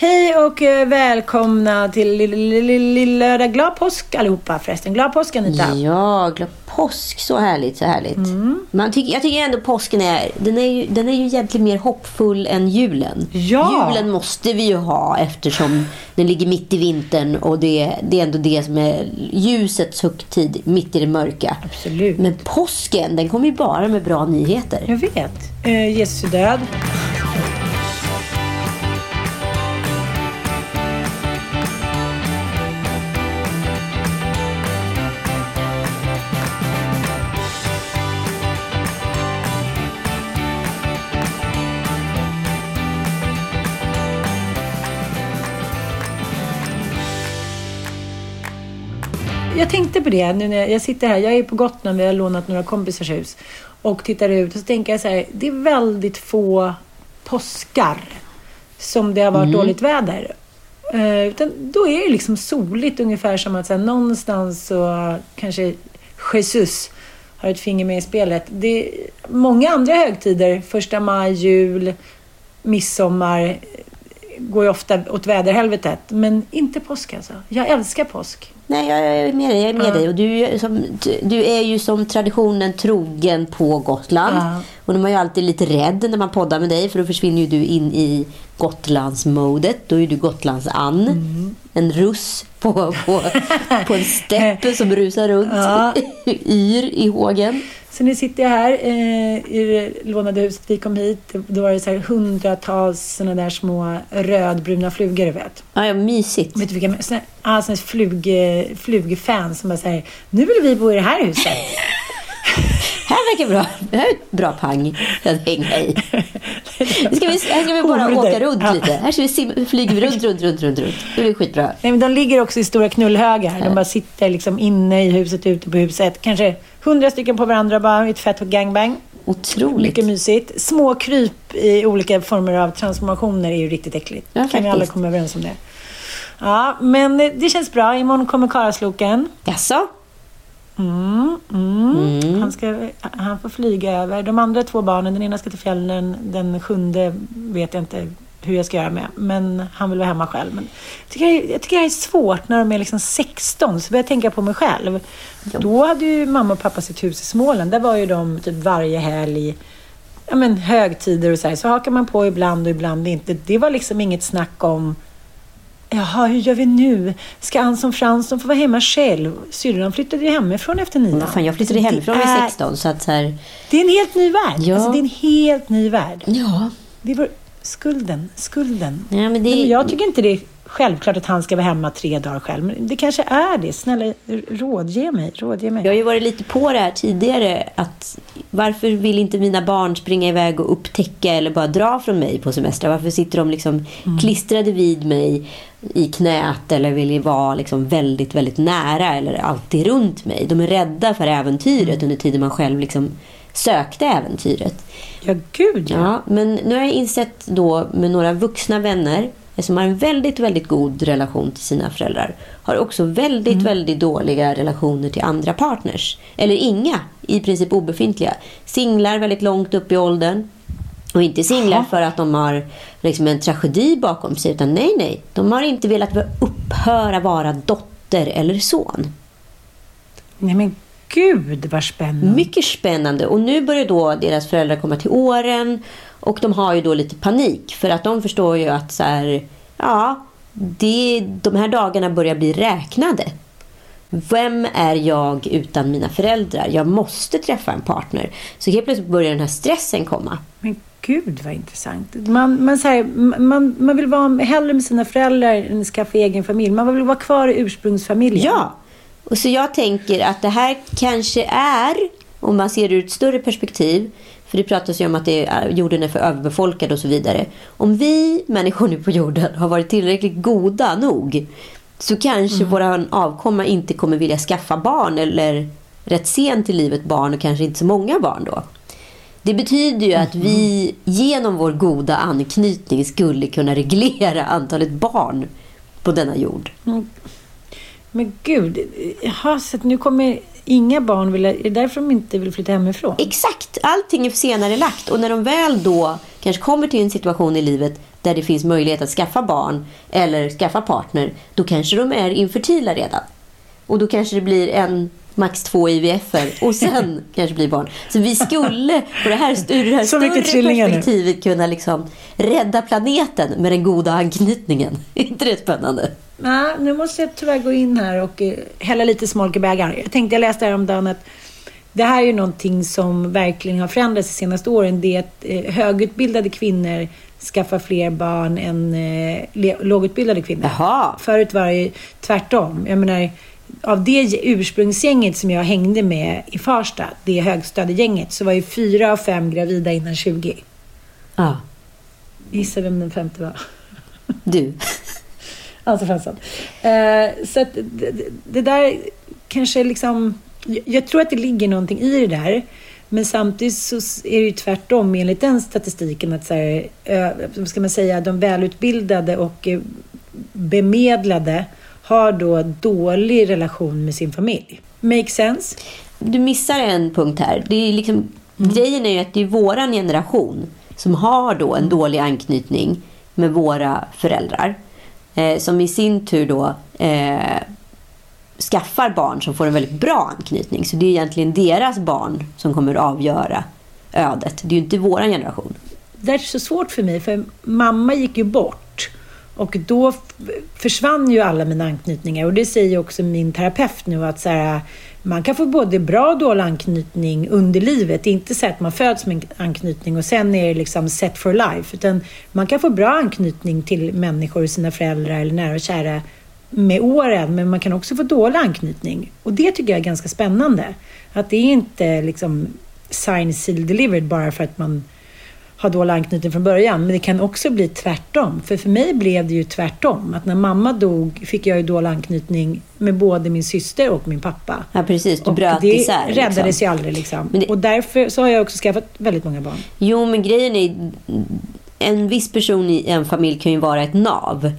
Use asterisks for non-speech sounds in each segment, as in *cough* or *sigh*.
Hej och eh, välkomna till lillördag. Glad påsk allihopa förresten. Glad påsk Anita. Ja, glad påsk. Så härligt, så härligt. Mm. Man tycker, jag tycker ändå påsken är, den är, ju, den är ju egentligen mer hoppfull än julen. Ja. Julen måste vi ju ha eftersom den ligger mitt i vintern och det, det är ändå det som är ljusets högtid mitt i det mörka. Absolut. Men påsken, den kommer ju bara med bra nyheter. Jag vet. Eh, Jesu död. Jag tänkte på det nu när jag sitter här. Jag är på Gotland, vi har lånat några kompisars hus. Och tittar ut och så tänker jag så här, det är väldigt få påskar som det har varit mm. dåligt väder. Uh, utan då är det liksom soligt ungefär som att så här, någonstans så kanske Jesus har ett finger med i spelet. Det många andra högtider, första maj, jul, midsommar, går ju ofta åt väderhelvetet. Men inte påsk alltså. Jag älskar påsk. Nej, jag är med dig. Jag är med ja. dig. Och du, är som, du är ju som traditionen trogen på Gotland. Ja. Och de är ju alltid lite rädd när man poddar med dig. För då försvinner ju du in i Gotlandsmodet. Då är du Gotlands-Ann. Mm. En russ på, på, på en *laughs* steppe som rusar runt. Ja. yr i hågen. Så nu sitter jag här eh, i det lånade huset. Vi kom hit. Då var det så här hundratals sådana där små rödbruna flugor, du vet. Ja, ja mysigt. Vet du vilka? Såna, ah, såna flug, flugfans som bara säger nu vill vi bo i det här huset. *laughs* här verkar bra. Det här är ett bra pang att hänga i. Ska vi, här ska vi bara Horder. åka runt lite. Här ska vi sim, flyger vi runt, runt, runt, runt, runt. Det blir skitbra. Nej, men de ligger också i stora knullhögar. De bara sitter liksom inne i huset, ute på huset. Kanske hundra stycken på varandra bara. Ett fett gangbang. Otroligt. Mycket mysigt. Små kryp i olika former av transformationer är ju riktigt äckligt. Ja, kan vi alla komma överens om det. Ja, men det känns bra. Imorgon kommer Karasloken. Jaså? Mm, mm. Mm. Han, ska, han får flyga över. De andra två barnen, den ena ska till fjällen, den sjunde vet jag inte hur jag ska göra med. Men han vill vara hemma själv. Men jag, tycker, jag tycker det är svårt när de är liksom 16, så börjar jag tänka på mig själv. Ja. Då hade ju mamma och pappa sitt hus i Småland. Där var ju de typ varje helg, ja men högtider och så här. Så hakar man på ibland och ibland inte. Det var liksom inget snack om Jaha, hur gör vi nu? Ska Anson Fransson få vara hemma själv? Syrran flyttade ju hemifrån efter nio. Fan, jag flyttade hemifrån vid 16. Så att så här... Det är en helt ny värld. Ja. Alltså, det är en helt ny värld. Ja. Det var skulden, skulden. Ja, men det... men jag tycker inte det är självklart att han ska vara hemma tre dagar själv. Men det kanske är det. Snälla, rådge mig. Rådge mig. Jag har ju varit lite på det här tidigare. Att varför vill inte mina barn springa iväg och upptäcka eller bara dra från mig på semester? Varför sitter de liksom mm. klistrade vid mig i knät eller vill vara liksom väldigt, väldigt nära eller alltid runt mig? De är rädda för äventyret mm. under tiden man själv liksom sökte äventyret. Ja, gud ja. Men nu har jag insett då med några vuxna vänner som har en väldigt, väldigt god relation till sina föräldrar har också väldigt, mm. väldigt dåliga relationer till andra partners. Eller inga, i princip obefintliga. Singlar väldigt långt upp i åldern. Och inte singlar för att de har liksom en tragedi bakom sig. Utan nej, nej. De har inte velat upphöra vara dotter eller son. Nej, men gud vad spännande. Mycket spännande. Och nu börjar då deras föräldrar komma till åren. Och de har ju då lite panik. För att de förstår ju att så här, ja, det, de här dagarna börjar bli räknade. Vem är jag utan mina föräldrar? Jag måste träffa en partner. Så helt plötsligt börjar den här stressen komma. Men gud vad intressant. Man, man, så här, man, man vill vara hellre med sina föräldrar än skaffa egen familj. Man vill vara kvar i ursprungsfamiljen. Ja, och så jag tänker att det här kanske är, om man ser det ur ett större perspektiv, för det pratas ju om att det är, jorden är för överbefolkad och så vidare. Om vi människor nu på jorden har varit tillräckligt goda nog så kanske mm. våra avkomma inte kommer vilja skaffa barn eller rätt sent i livet barn och kanske inte så många barn då. Det betyder ju att vi genom vår goda anknytning skulle kunna reglera antalet barn på denna jord. Mm. Men gud, jaha, så nu kommer inga barn vilja... Är det därför de inte vill flytta hemifrån? Exakt! Allting är senare lagt. Och när de väl då kanske kommer till en situation i livet där det finns möjlighet att skaffa barn eller skaffa partner, då kanske de är infertila redan. Och då kanske det blir en max två IVF-er och sen *laughs* kanske blir barn. Så vi skulle på det här, ur det här större perspektivet nu. kunna liksom rädda planeten med den goda anknytningen. *laughs* Är inte det spännande? Nej, nu måste jag tyvärr gå in här och eh, hälla lite smolk i bägaren. Jag tänkte, jag läste häromdagen att det här är ju någonting som verkligen har förändrats de senaste åren. Det är att eh, högutbildade kvinnor skaffar fler barn än eh, lågutbildade kvinnor. Jaha. Förut var det tvärtom. Jag menar, av det ursprungsgänget som jag hängde med i Farsta, det högstadiegänget, så var ju fyra av fem gravida innan 20. Ja. Gissa vem den femte var? Du. *laughs* Alltså Fransson. Eh, så att det, det, där kanske liksom... Jag tror att det ligger någonting i det där. Men samtidigt så är det ju tvärtom enligt den statistiken att så här, vad ska man säga, de välutbildade och eh, bemedlade har då dålig relation med sin familj. Make sense? Du missar en punkt här. Det är liksom, mm. Grejen är ju att det är våran generation som har då en dålig anknytning med våra föräldrar. Eh, som i sin tur då eh, skaffar barn som får en väldigt bra anknytning. Så det är egentligen deras barn som kommer att avgöra ödet. Det är ju inte vår generation. Det är så svårt för mig, för mamma gick ju bort. Och då försvann ju alla mina anknytningar. Och det säger också min terapeut nu att så här, man kan få både bra och dålig anknytning under livet. Det är inte så att man föds med en anknytning och sen är det liksom set for life. Utan man kan få bra anknytning till människor, sina föräldrar eller nära och kära med åren. Men man kan också få dålig anknytning. Och det tycker jag är ganska spännande. Att det är inte liksom sign, seal, delivered bara för att man ha dålig anknytning från början. Men det kan också bli tvärtom. För för mig blev det ju tvärtom. Att när mamma dog fick jag ju dålig anknytning med både min syster och min pappa. Ja, precis. Du bröt och det isär. Det räddades liksom. ju aldrig liksom. Det... Och därför så har jag också skaffat väldigt många barn. Jo, men grejen är en viss person i en familj kan ju vara ett nav.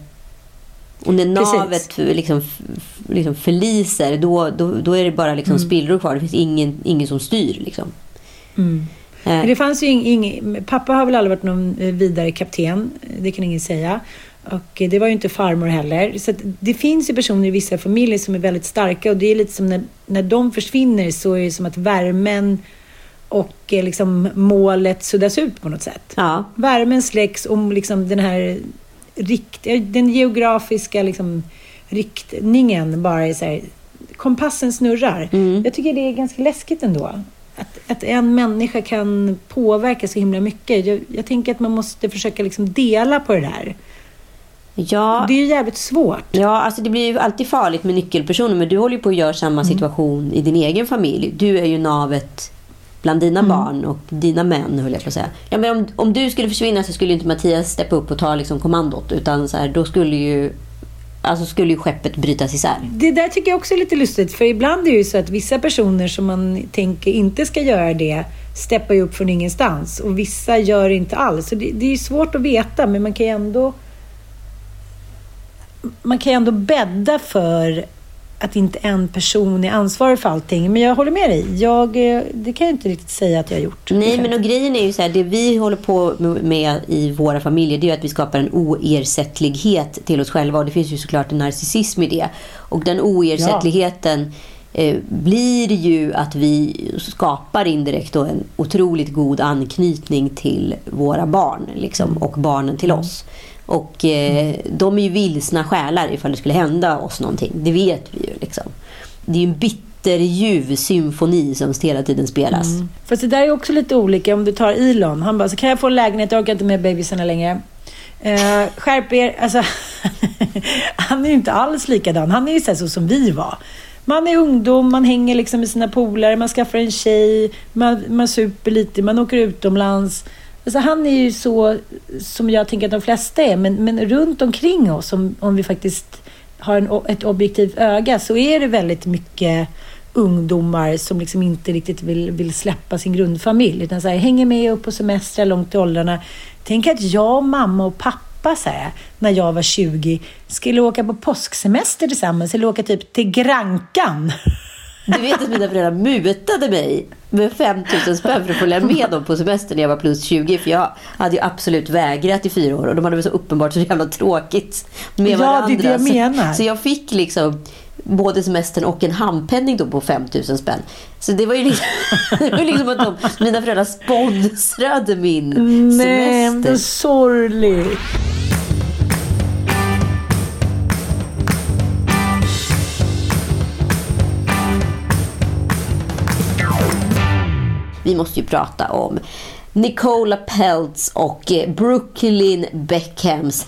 Och när navet liksom, liksom förliser, då, då, då är det bara liksom mm. spillror kvar. Det finns ingen, ingen som styr. Liksom. Mm. Men det fanns ju ing, pappa har väl aldrig varit någon eh, vidare kapten, det kan ingen säga. Och det var ju inte farmor heller. Så det finns ju personer i vissa familjer som är väldigt starka och det är lite som när, när de försvinner så är det som att värmen och eh, liksom målet suddas ut på något sätt. Ja. Värmen släcks och liksom den här rikt, den geografiska liksom riktningen bara är så här, kompassen snurrar. Mm. Jag tycker det är ganska läskigt ändå att, att en människa kan påverka så himla mycket. Jag, jag tänker att man måste försöka liksom dela på det där. Ja, det är ju jävligt svårt. Ja, alltså det blir ju alltid farligt med nyckelpersoner. Men du håller ju på att göra samma mm. situation mm. i din egen familj. Du är ju navet bland dina mm. barn och dina män, höll jag på att säga. Ja, men om, om du skulle försvinna så skulle inte Mattias steppa upp och ta liksom kommandot. Utan så här, då skulle ju Alltså skulle ju skeppet brytas isär. Det där tycker jag också är lite lustigt. För ibland är det ju så att vissa personer som man tänker inte ska göra det steppar ju upp från ingenstans. Och vissa gör inte alls. Så det, det är ju svårt att veta, men man kan ju ändå... Man kan ju ändå bädda för att inte en person är ansvarig för allting. Men jag håller med dig. Jag, eh, det kan jag inte riktigt säga att jag har gjort. Nej, men och grejen är ju så här, det vi håller på med i våra familjer, det är att vi skapar en oersättlighet till oss själva. Och det finns ju såklart en narcissism i det. Och den oersättligheten eh, Eh, blir ju att vi skapar indirekt då en otroligt god anknytning till våra barn liksom, och barnen till oss. Och eh, de är ju vilsna själar ifall det skulle hända oss någonting. Det vet vi ju. Liksom. Det är ju en bitterljuv symfoni som hela tiden spelas. Mm. Fast det där är också lite olika. Om du tar Elon. Han bara, så kan jag få en lägenhet? Jag orkar inte med bebisarna längre. Eh, skärp er. Alltså, *laughs* han är ju inte alls likadan. Han är ju så, som vi var. Man är ungdom, man hänger liksom med sina polare, man skaffar en tjej, man, man super lite, man åker utomlands. Alltså han är ju så som jag tänker att de flesta är, men, men runt omkring oss, om, om vi faktiskt har en, ett objektivt öga, så är det väldigt mycket ungdomar som liksom inte riktigt vill, vill släppa sin grundfamilj, utan så här, hänger med upp på semestrar långt i åldrarna. Tänk att jag, mamma och pappa så här, när jag var 20 skulle åka på påsksemester tillsammans eller åka typ till Grankan. Du vet att mina föräldrar mutade mig med 5 000 spänn för att följa med dem på semester när jag var plus 20. För jag hade ju absolut vägrat i fyra år och de hade väl så uppenbart så jävla tråkigt med varandra. Ja, det är det jag menar. Så, så jag fick liksom både semestern och en handpenning då på 5 000 spänn. Så det var ju liksom, *laughs* det var liksom att de, mina föräldrar sponsrade min Nej, semester. Nej, är sorgligt. Vi måste ju prata om Nicola Peltz och eh, Brooklyn Beckhams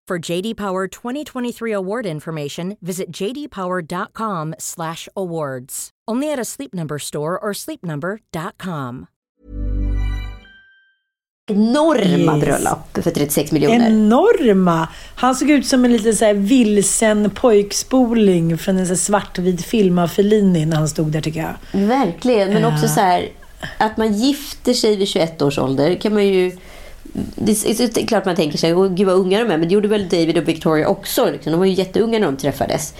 For JD Power 2023 award information, visit jdpower.com/awards. Only at a Sleep Number store or sleepnumber.com. enorma yes. bröllop för 36 miljoner. Enorma! Han såg ut som en liten så här vilsen pojkspoling från en så svartvit film av Fellini när han stod där tycker jag. Verkligen, men också så här att man gifter sig vid 21 års ålder kan man ju det är klart man tänker sig, gud vad unga de är, men det gjorde väl David och Victoria också. Liksom. De var ju jätteunga när de träffades.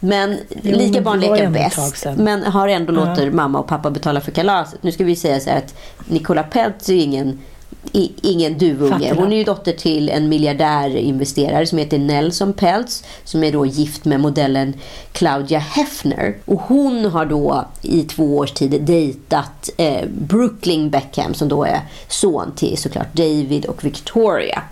Men jo, lika barn leker bäst. Men har ändå ja. låter mamma och pappa betala för kalaset. Nu ska vi säga så här att Nicola Peltz är ingen ingen duvunge. Hon är ju dotter till en miljardärinvesterare som heter Nelson Peltz som är då gift med modellen Claudia Hefner. Och hon har då i två års tid dejtat eh, Brooklyn Beckham som då är son till såklart David och Victoria.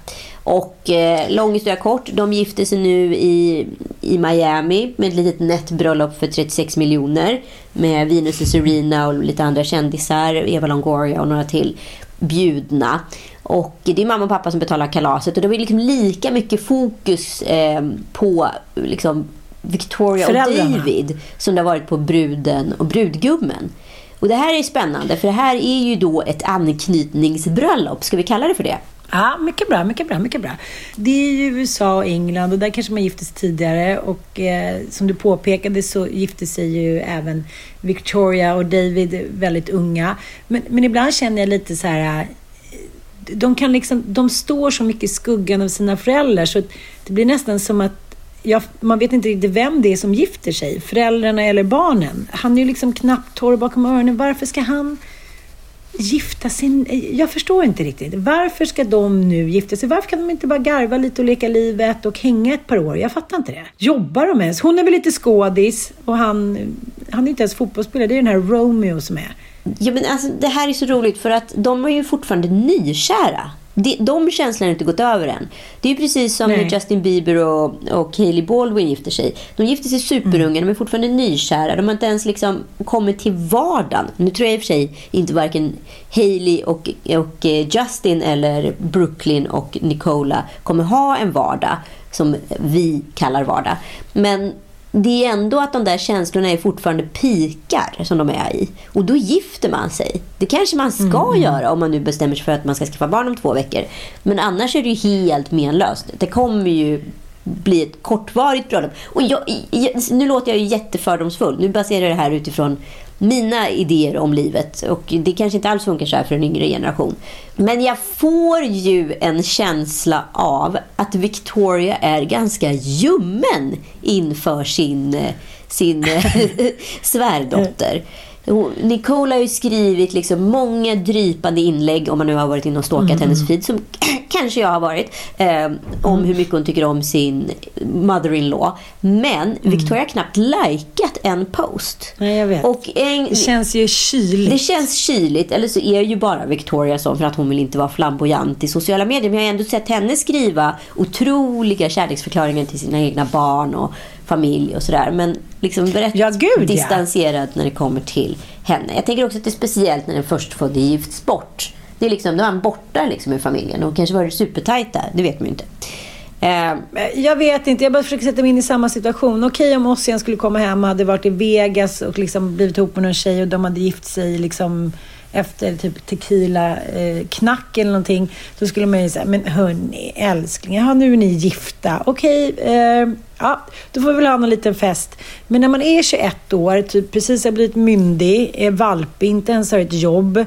Och eh, lång historia kort, de gifte sig nu i, i Miami med ett litet nätbröllop för 36 miljoner med Venus och Serena och lite andra kändisar, Eva Longoria och några till bjudna. Och det är mamma och pappa som betalar kalaset och det var liksom lika mycket fokus eh, på liksom, Victoria och David som det har varit på bruden och brudgummen. Och det här är spännande för det här är ju då ett anknytningsbröllop, ska vi kalla det för det? Ja, mycket bra, mycket bra, mycket bra. Det är ju USA och England och där kanske man gifte sig tidigare och eh, som du påpekade så gifte sig ju även Victoria och David väldigt unga. Men, men ibland känner jag lite så här eh, de, kan liksom, de står så mycket i skuggan av sina föräldrar så det blir nästan som att jag, man vet inte riktigt vem det är som gifter sig, föräldrarna eller barnen. Han är ju liksom knappt torr bakom öronen. Varför ska han gifta sig? Jag förstår inte riktigt. Varför ska de nu gifta sig? Varför kan de inte bara garva lite och leka livet och hänga ett par år? Jag fattar inte det. Jobbar de ens? Hon är väl lite skådis och han, han är inte ens fotbollsspelare. Det är den här Romeo som är. Ja, men alltså, det här är så roligt för att de är ju fortfarande nykära de, de känslorna har inte gått över än. Det är precis som Nej. när Justin Bieber och, och Hailey Baldwin gifter sig. De gifter sig superunga, de är fortfarande nykära. De har inte ens liksom kommit till vardagen. Nu tror jag i och för sig inte varken Hailey och, och eh, Justin eller Brooklyn och Nicola kommer ha en vardag som vi kallar vardag. Men det är ändå att de där känslorna är fortfarande pikar som de är i. Och då gifter man sig. Det kanske man ska göra om man nu bestämmer sig för att man ska skaffa barn om två veckor. Men annars är det ju helt menlöst. Det kommer ju bli ett kortvarigt bröllop. Och jag, jag, nu låter jag ju jättefördomsfull. Nu baserar jag det här utifrån mina idéer om livet. Och det kanske inte alls funkar så här för en yngre generation. Men jag får ju en känsla av att Victoria är ganska ljummen inför sin, eh, sin eh, *laughs* svärdotter. Nicole har ju skrivit liksom många drypande inlägg, om man nu har varit inne och stalkat hennes feed, som *clears throat* kanske jag har varit, eh, om hur mycket hon tycker om sin mother-in-law. Men Victoria har knappt likat en post. Nej, jag vet. Och en, Det känns ju kyligt. det känns kyligt, eller så är ju bara Victoria så för att hon vill inte vara flamboyant i sociala medier. Men jag har ändå sett henne skriva otroliga kärleksförklaringar till sina egna barn och familj och sådär. Men liksom rätt Ja, gud, ja. distanserad när det kommer till henne. Jag tänker också att det är speciellt när den förstfödde gifts bort. Det är liksom, då är han borta liksom ur familjen och kanske varit supertajt där. Det vet man ju inte. Eh, Jag vet inte, jag bara försöker sätta mig in i samma situation. Okej om Ossian skulle komma hem och hade varit i Vegas och liksom blivit ihop med någon tjej och de hade gift sig liksom efter typ tequila-knack eh, eller någonting. Då skulle man ju säga, men hörni älskling, ja, nu är ni gifta. Okej, eh, ja, då får vi väl ha någon liten fest. Men när man är 21 år, typ precis har blivit myndig, är valpig, inte ens har ett jobb.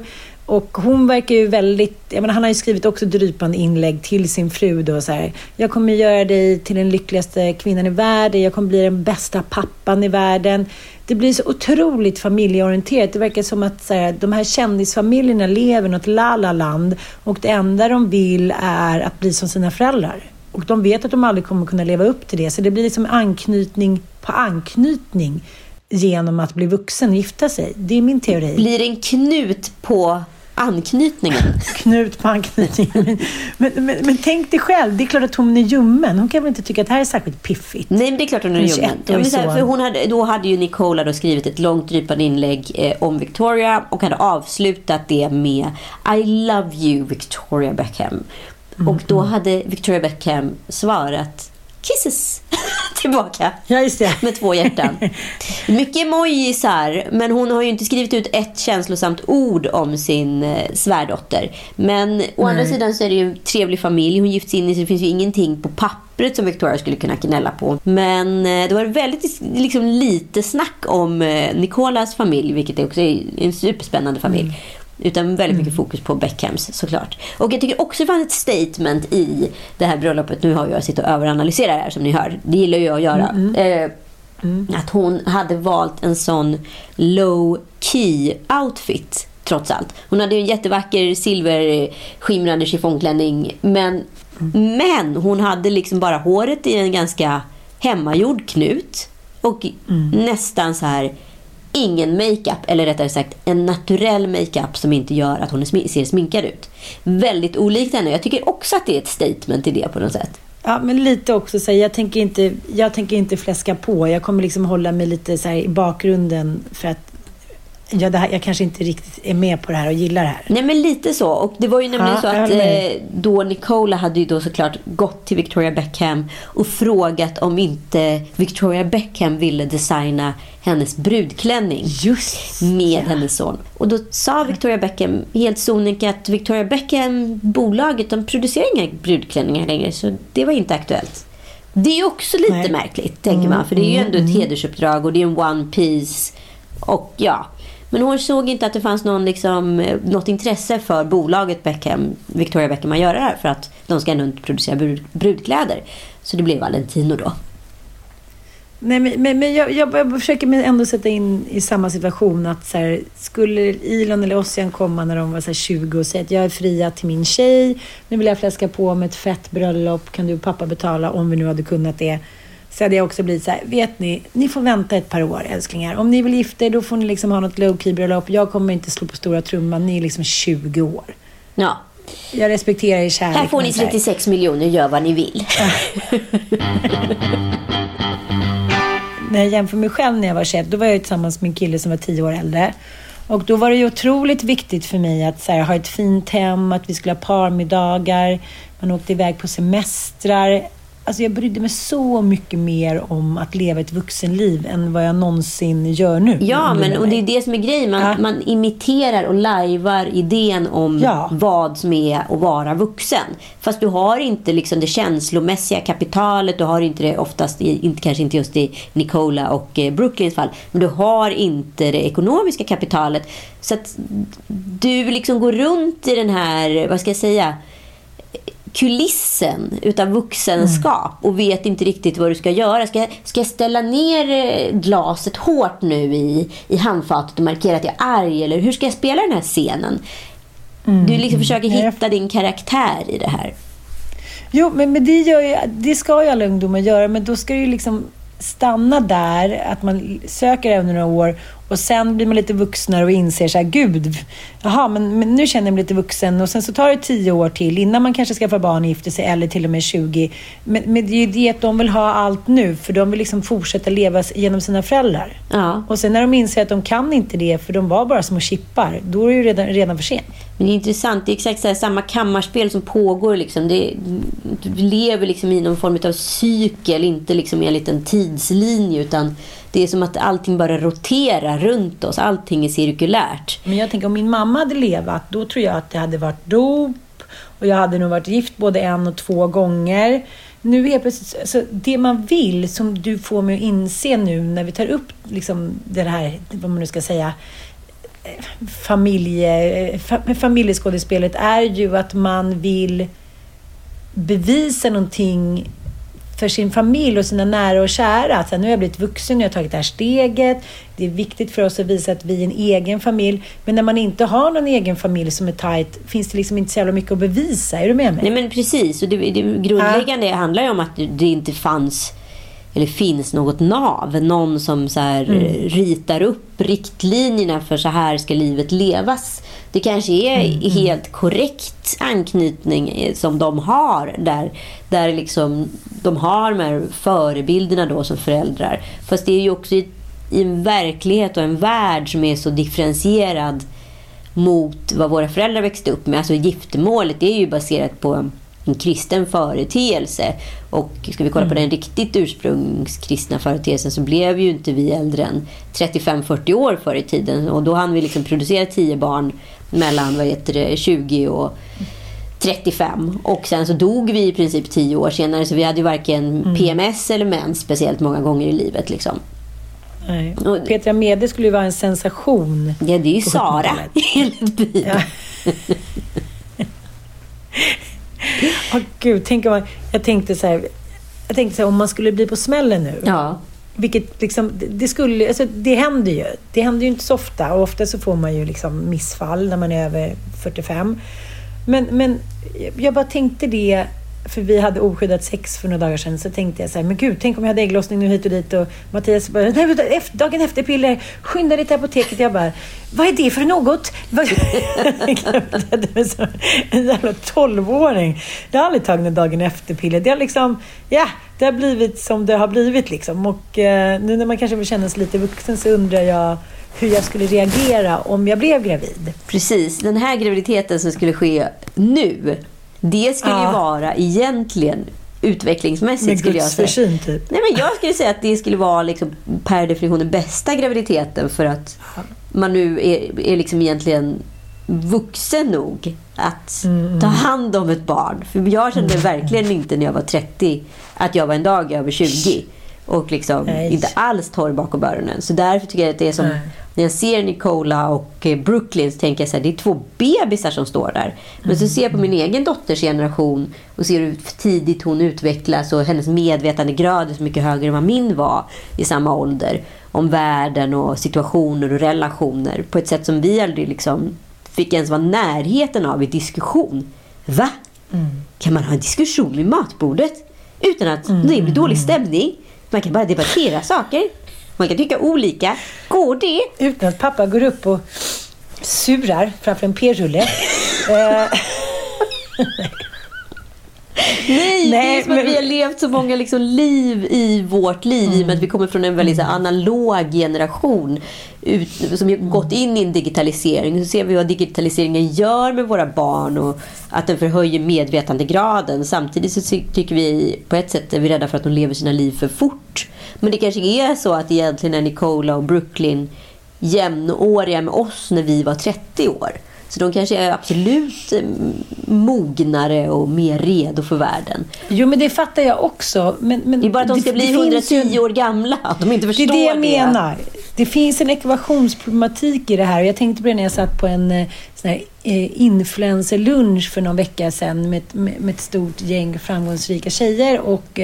Och hon verkar ju väldigt, jag menar, han har ju skrivit också drypande inlägg till sin fru då så här, jag kommer göra dig till den lyckligaste kvinnan i världen, jag kommer bli den bästa pappan i världen. Det blir så otroligt familjeorienterat. Det verkar som att så här, de här kändisfamiljerna lever i något la-la-land och det enda de vill är att bli som sina föräldrar. Och de vet att de aldrig kommer kunna leva upp till det. Så det blir liksom anknytning på anknytning genom att bli vuxen och gifta sig. Det är min teori. blir en knut på anknytningen? *laughs* Knut på anknytningen. Men, men, men tänk dig själv, det är klart att hon är ljummen. Hon kan väl inte tycka att det här är särskilt piffigt? Nej, men det är klart hon är En ljummen. 21-årig Ja, men för hon hade, då hade ju Nicola då skrivit ett långt drypande inlägg eh, om Victoria och hade avslutat det med I love you Victoria Beckham. Och då hade Victoria Beckham svarat kisses *laughs* tillbaka. Ja, just det. Med två hjärtan. *laughs* Mycket emojisar, men hon har ju inte skrivit ut ett känslosamt ord om sin eh, svärdotter. Men å andra sidan så är det ju en trevlig familj. Hon gifts in i så det finns ju ingenting på pappret som Victoria skulle kunna gnälla på. Men eh, det var väldigt liksom, lite snack om eh, Nicolas familj, vilket också är en superspännande familj. Utan väldigt mycket fokus på Beckhams såklart. Och jag tycker också det fanns ett statement i det här bröllopet. Nu har jag sitt och överanalyserar här som ni hör. Det gillar jag att göra. Eh, Att hon hade valt en sån low key outfit trots allt. Hon hade ju en jättevacker silverskimrande chiffongklänning. Men, men hon hade liksom bara håret i en ganska hemmagjord knut. Och nästan så här ingen makeup, eller rättare sagt en naturell makeup som inte gör att hon ser sminkad ut. Väldigt olikt henne. Jag tycker också att det är ett statement i det på något sätt. Ja, men lite också så här, jag tänker inte, jag tänker inte fläska på. Jag kommer liksom hålla mig lite så här i bakgrunden för att jag, det här, jag kanske inte riktigt är med på det här och gillar det här. Nej men lite så. Och det var ju nämligen Ja, så att eh, då Nicola hade ju då såklart gått till Victoria Beckham och frågat om inte Victoria Beckham ville designa hennes brudklänning. Just med hennes son. Och då sa Victoria Beckham helt sonika att Victoria Beckham, bolaget, de producerar inga brudklänningar längre. Så det var inte aktuellt. Det är ju också lite Nej. märkligt, tänker man. För det är ju ändå ett hedersuppdrag och det är en one piece. Och ja. Men hon såg inte att det fanns någon, liksom, eh, något intresse för bolaget Beckham, Victoria Beckham att göra det här. För att de ska ändå inte producera brud, brudkläder. Så det blev Valentino då. Nej, men, men, men jag, jag, jag försöker mig ändå sätta in i samma situation. att så här, Skulle Elon eller Ossian komma när de var så här 20 och säga att jag är fria till min tjej. Nu vill jag fläska på med ett fett bröllop. Kan du och pappa betala om vi nu hade kunnat det? Så hade jag också blivit så här, vet ni, ni får vänta ett par år älsklingar. Om ni vill gifta er då får ni liksom ha något low key bröllop. Jag kommer inte slå på stora trumman, ni är liksom 20 år. Ja. jag respekterar er kärlek. Här får ni men så här- 36 miljoner, gör vad ni vill. när jag jämför mig själv när jag var 21, då var jag tillsammans med en kille som var 10 år äldre. Och då var det ju otroligt viktigt för mig att så här, ha ett fint hem, att vi skulle ha parmiddagar, man åkte iväg på semestrar. Alltså jag brydde mig så mycket mer om att leva ett vuxenliv än vad jag någonsin gör nu. Ja, men och det är det som är grejen. Man, Ja. man imiterar och lajvar idén om Ja. vad som är att vara vuxen. Fast du har inte liksom det känslomässiga kapitalet. Du har inte det oftast, i, inte, kanske inte just i Nicola och eh, Brooklyns fall. Men du har inte det ekonomiska kapitalet. Så att du liksom går runt i den här, vad ska jag säga, kulissen utav vuxenskap och vet inte riktigt vad du ska göra. Ska, ska jag ställa ner eh, glaset hårt nu i, i handfatet och markera att jag är arg? Eller hur ska jag spela den här scenen? Du liksom försöker jag- hitta din karaktär i det här. Jo, men, men det, gör ju, det ska ju alla ungdomar göra, men då ska det ju liksom stanna där, att man söker under några år och sen blir man lite vuxnare och inser så här, gud, jaha, men, men nu känner jag mig lite vuxen och sen så tar det tio år till innan man kanske skaffar barn och gifter sig eller till och med 20. Men, men det är ju det att de vill ha allt nu, för de vill liksom fortsätta leva genom sina föräldrar. Ja. Och sen när de inser att de kan inte det, för de var bara små chippar, då är det ju redan, redan för sent. Men det är intressant. Det är exakt så här, samma kammarspel som pågår. Liksom. Det, du lever liksom i någon form av cykel, inte liksom i en liten tidslinje. Utan det är som att allting bara roterar runt oss. Allting är cirkulärt. Men jag tänker om min mamma hade levat, då tror jag att det hade varit dop och jag hade nog varit gift både en och två gånger. Nu helt plötsligt, alltså det man vill, som du får mig att inse nu när vi tar upp liksom det här, vad man nu ska säga, familje, fa, familjeskådespelet är ju att man vill bevisa någonting för sin familj och sina nära och kära. Att nu har jag blivit vuxen, nu har jag tagit det här steget. Det är viktigt för oss att visa att vi är en egen familj. Men när man inte har någon egen familj som är tajt finns det liksom inte så jävla mycket att bevisa. Är du med mig? Nej men precis. Och det, det grundläggande handlar ju om att det inte fanns eller finns något nav. Någon som så här, eh, ritar upp riktlinjerna för så här ska livet levas. Det kanske är helt korrekt anknytning eh, som de har där, där liksom de har de här förebilderna då som föräldrar. Fast det är ju också i, i en verklighet och en värld som är så differentierad mot vad våra föräldrar växte upp med. Alltså giftermålet är ju baserat på en kristen företeelse. Och ska vi kolla på den riktigt ursprungskristna företeelsen så blev ju inte vi äldre än 35-40 år förr i tiden. Och då hann vi liksom producera 10 barn mellan vad heter det, 20 och 35. Och sen så dog vi i princip 10 år senare så vi hade ju varken PMS eller mens speciellt många gånger i livet. Liksom. Nej. Petra Mede skulle ju vara en sensation. Ja, det är ju Sara 70-talet. *laughs* hela tiden. Ja. *laughs* Åh gud, tänk om man, jag tänkte så här, jag tänkte så här, om man skulle bli på smällen nu. Ja. Vilket liksom, det skulle, alltså det händer ju. Det händer ju inte så ofta och ofta så får man ju liksom missfall när man är över 45. Men, men jag bara tänkte det, för vi hade oskyddat sex för några dagar sedan, så tänkte jag så här, men gud, tänk om jag hade ägglossning nu hit och dit och Mattias bara, nej, dagen efter piller, skynda dig till apoteket. Jag bara, vad är det för något? Vad- *laughs* Det som en jävla tolvåring. Det har aldrig tagit dagen efter piller. Det har liksom, ja, det har blivit som det har blivit liksom. Och eh, nu när man kanske vill känna sig lite vuxen så undrar jag hur jag skulle reagera om jag blev gravid. Precis, den här graviditeten som skulle ske nu, det skulle ju Ja. vara egentligen utvecklingsmässigt Med skulle jag säga. försyn typ. Nej, men jag skulle säga att det skulle vara liksom per definition den bästa graviditeten för att man nu är, är liksom egentligen vuxen nog att Mm, ta hand om ett barn. För jag kände verkligen inte när jag var 30 att jag var en dag över 20 och liksom Nej. inte alls torr bakom öronen. Så därför tycker jag att det är som Nej. När jag ser Nicola och eh, Brooklyn så tänker jag så här, det är två bebisar som står där. Men så ser jag på min egen dotters generation och ser hur tidigt hon utvecklas och hennes medvetandegrad är så mycket högre än vad min var i samma ålder. Om världen och situationer och relationer på ett sätt som vi aldrig liksom fick ens vara närheten av i diskussion. Va? Kan man ha en diskussion vid matbordet utan att det blir dålig stämning? Man kan bara debattera saker. Man kan tycka olika. Går det? Utan att pappa går upp och surar framför en p-rulle. *laughs* Nej, Nej, det är som att men- vi har levt så många liksom liv i vårt liv i och med att vi kommer från en väldigt så här, analog generation ut, som har gått in i en digitalisering. Så ser vi vad digitaliseringen gör med våra barn och att den förhöjer medvetandegraden. Samtidigt så ty- tycker vi på ett sätt är vi rädda för att de lever sina liv för fort. Men det kanske är så att egentligen är Nicola och Brooklyn jämnåriga med oss när vi var 30 år. Så de kanske är absolut eh, mognare och mer redo för världen. Jo, men det fattar jag också. Men, men Det är bara att de ska bli det finns 110 ju- år gamla. Att de inte Det förstår är det jag menar. Det finns en ekvationsproblematik i det här. Jag tänkte på det när jag satt på en eh, sån här, eh, influencerlunch för någon vecka sedan med, ett- med, ett stort gäng framgångsrika tjejer och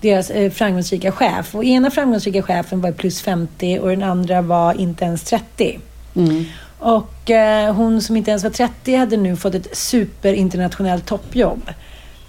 deras framgångsrika chef. Och ena framgångsrika chefen var plus 50 och den andra var inte ens 30. Mm. Och eh, hon som inte ens var 30 hade nu fått ett superinternationellt toppjobb.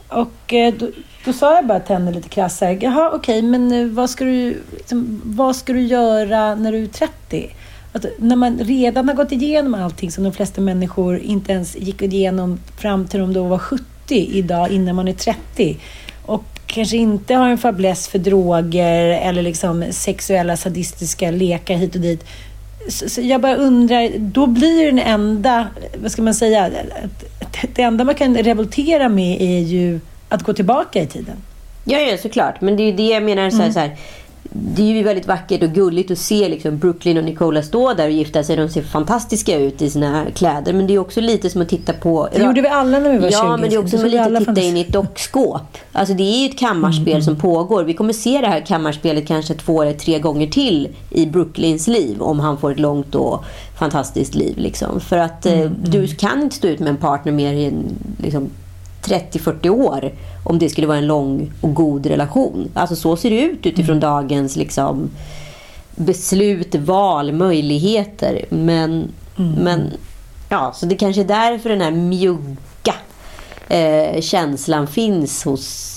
Och eh, då, då sa jag bara till henne lite krasst här, jaha okej, men eh, vad ska, du, liksom, vad ska du göra när du är 30? Att när man redan har gått igenom allting som de flesta människor inte ens gick igenom fram till de då var 70 idag innan man är 30. Och kanske inte har en fäbless för droger eller liksom sexuella sadistiska lekar hit och dit. Så, jag bara undrar, då blir den enda, vad ska man säga, det enda man kan revoltera med är ju att gå tillbaka i tiden. Ja, ja, såklart. Men det är ju det jag menar. Så här, så här, det är ju väldigt vackert och gulligt att se liksom Brooklyn och Nicola stå där och gifta sig. De ser fantastiska ut i sina kläder. Men det är också lite som att titta på... Det gjorde vi alla när vi var 20. Ja, men det är också Så som att lite titta in i ett dockskåp. Alltså det är ju ett kammarspel som pågår. Vi kommer se det här kammarspelet kanske två eller tre gånger till i Brooklyns liv. Om han får ett långt och fantastiskt liv. Liksom. För att eh, du kan inte stå ut med en partner mer än liksom, 30-40 år om det skulle vara en lång och god relation. Alltså så ser det ut utifrån dagens liksom, beslut, val, möjligheter. Men, men ja, så det kanske är därför den här mjugga eh, känslan finns hos